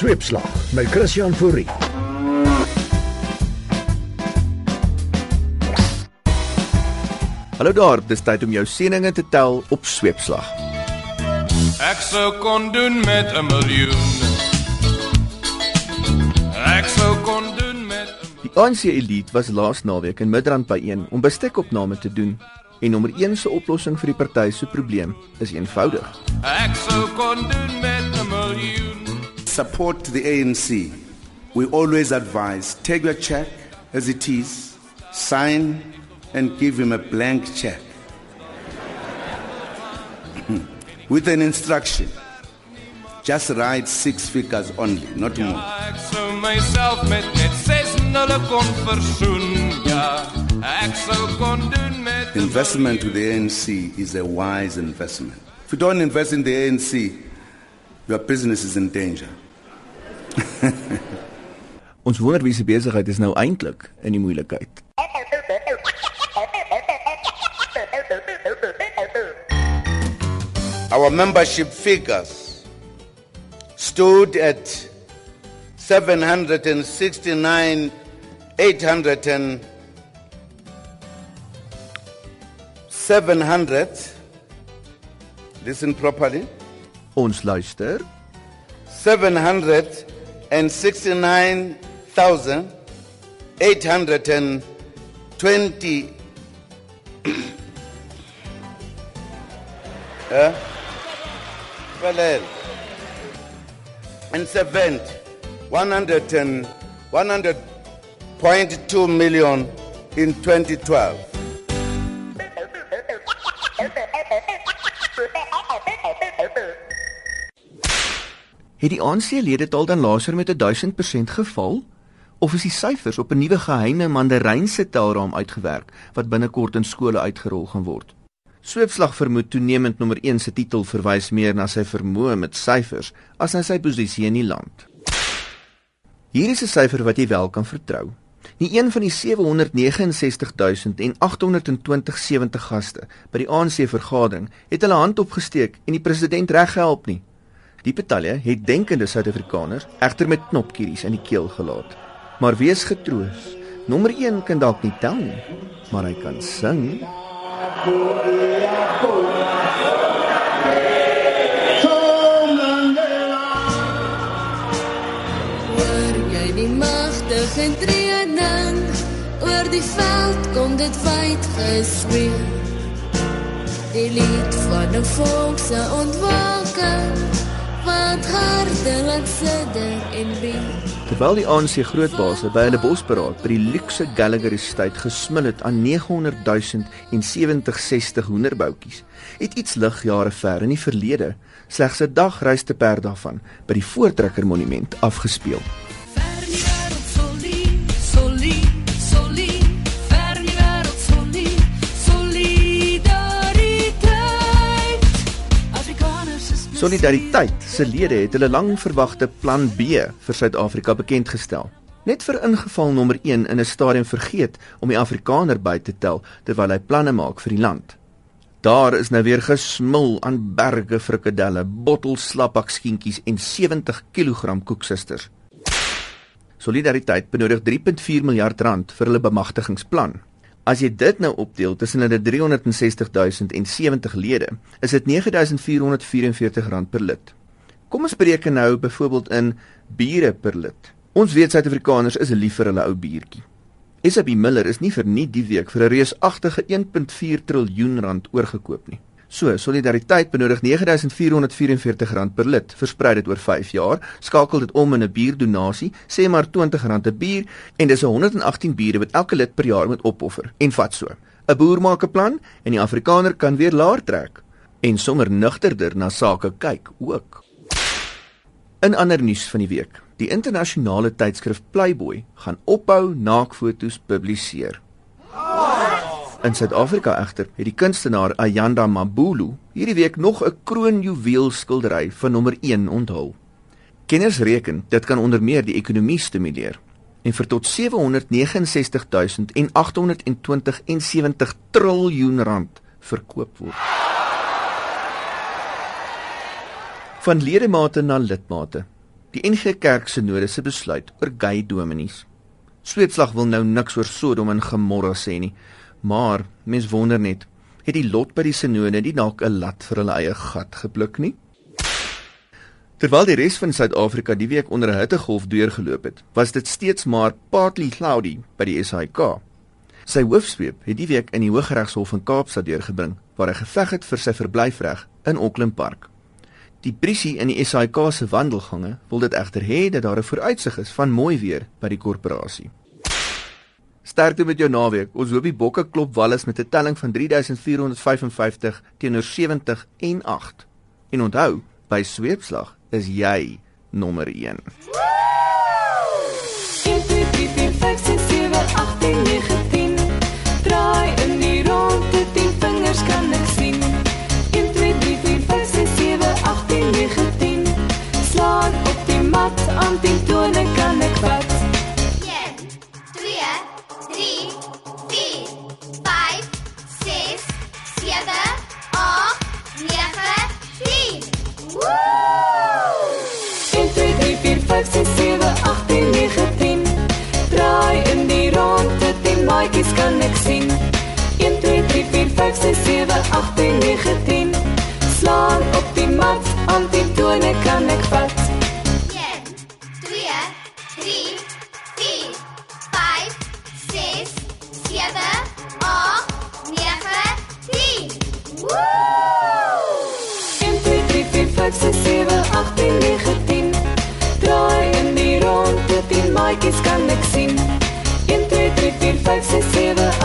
Sweepslag met Christian Fourie. Hallo daar, dis tyd om jou seëninge te tel op Sweepslag. Ek sou kon doen met 'n miljoen. Ek sou kon doen met 'n Die ANC elite was laas naweek in Midrand byeen om bestekopname te doen en nommer 1 se oplossing vir die party se probleem is eenvoudig. Ek sou kon doen met 'n miljoen. Support the ANC, we always advise take your check as it is, sign, and give him a blank check. With an instruction just write six figures only, not more. Ek sou myself met net 6 nulle kon versoen. Ja, ek sou kon doen met 'n Investment with the ANC is a wise investment. If you don't invest in the ANC, your business is in danger. Ons wonder wie se besigheid is nou eintlik in die moeilikheid. Our membership figures stood at 769 800 and 700 listen properly. Ons luister and 69,820 eh? well, uh, and seventy one hundred and one hundred point two million in 2012. Het die ANC-lede tal dan laser met 1000% geval of is die syfers op 'n nuwe geheime mandarynse telraam uitgewerk wat binnekort in skole uitgerol gaan word? Sweepslag vermoed toenemend nommer 1 se titel verwys meer na sy vermoë met syfers as na sy posisie in die land. Hier is 'n syfer wat jy wel kan vertrou. Nie een van die 769820 gaste by die ANC vergadering het hulle hand opgesteek en die president reggehelp nie. Die betalje het denkende Suid-Afrikaners egter met knopkieries in die keel gelaat. Maar wees getroos. Nommer 1 kan dalk nie tel nie, maar hy kan sing. Die magtige treuning oor die veld kom dit wyd gesweep Die lied van 'n volk se ontwaking wat hartelik sidder en beat Terwyl die ANC grootbaase by hulle bosberaad by die luukse Gallagher Estate gesmil het aan 900 000 en 7060 hoenderboutjies, het iets lig jare ver in die verlede slegs 'n dag reis te per daarvan by die Voortrekker Monument afgespeel. Solidariteit se lede het hulle lang verwagte plan B vir Suid-Afrika bekend gestel. Net vir ingeval nommer 1 in 'n stadium vergeet om die Afrikaner by te tel terwyl hy planne maak vir die land. Daar is nou weer gesmil aan berge frikadelle, bottels slapbakskientjies en 70 kg koeksusters. Solidariteit benodig 3.4 miljard rand vir hulle bemagtigingsplan. As jy dit nou opdeel tussen hulle 360 000 en 70 lede, is dit 9444 rand per lid. Kom ons bereken nou byvoorbeeld in bure per lid. Ons weet Suid-Afrikaners is lief vir hulle ou biertjie. SAB Miller is nie vir nie die week vir 'n reusagtige 1.4 triljoen rand oorgekoop nie. So, Solidariteit benodig 9444 rand per lid, versprei dit oor 5 jaar, skakel dit om in 'n bierdonasie, sê maar R20 'n bier en dis 118 biere wat elke lid per jaar moet opoffer. En vat so. 'n Boer maak 'n plan en die Afrikaner kan weer laer trek en sommer nugterder na sake kyk ook. In ander nuus van die week. Die internasionale tydskrif Playboy gaan ophou naakfoto's publiseer. In Suid-Afrika egter het die kunstenaar Ayanda Mabulu hierdie week nog 'n kroonjuweel skildery van nommer 1 onthul. Kenners reken dit kan onder meer die ekonomie stimuleer en vir tot 766820 en 70 triljoen rand verkoop word. Van ledemate na lidmate. Die NG Kerk se node se besluit oor gay dominees. Sweetslag wil nou niks oor Sodom en Gomorra sê nie, maar mens wonder net, het die lot by die sinode nie dalk 'n lat vir hulle eie gat gepluk nie? Terwyl die res van Suid-Afrika die week onder 'n hittegolf deurgeloop het, was dit steeds maar partly cloudy by die SAIK. Sy hoofsweep het die week in die Hooggeregshof in Kaapstad deurgebring waar hy geveg het vir sy verblyfreg in Auckland Park. Die brisie in die SAIK se wandelgange wil dit egter hê dat daar 'n vooruitsig is van mooi weer by die korporasie. Sterkte met jou naweek. Ons hoop die bokke klop wallis met 'n telling van 3455 teenoor 70 en 8. En onthou, by sweepslag is jy nommer 1. Draai in die ronde, die vingers kan ek 6 7 8 9 10. Draai in die ronde, die maatjies kan ek sien. 1 2 3 4 5 6 7 8 9 like it's connecting. In 3357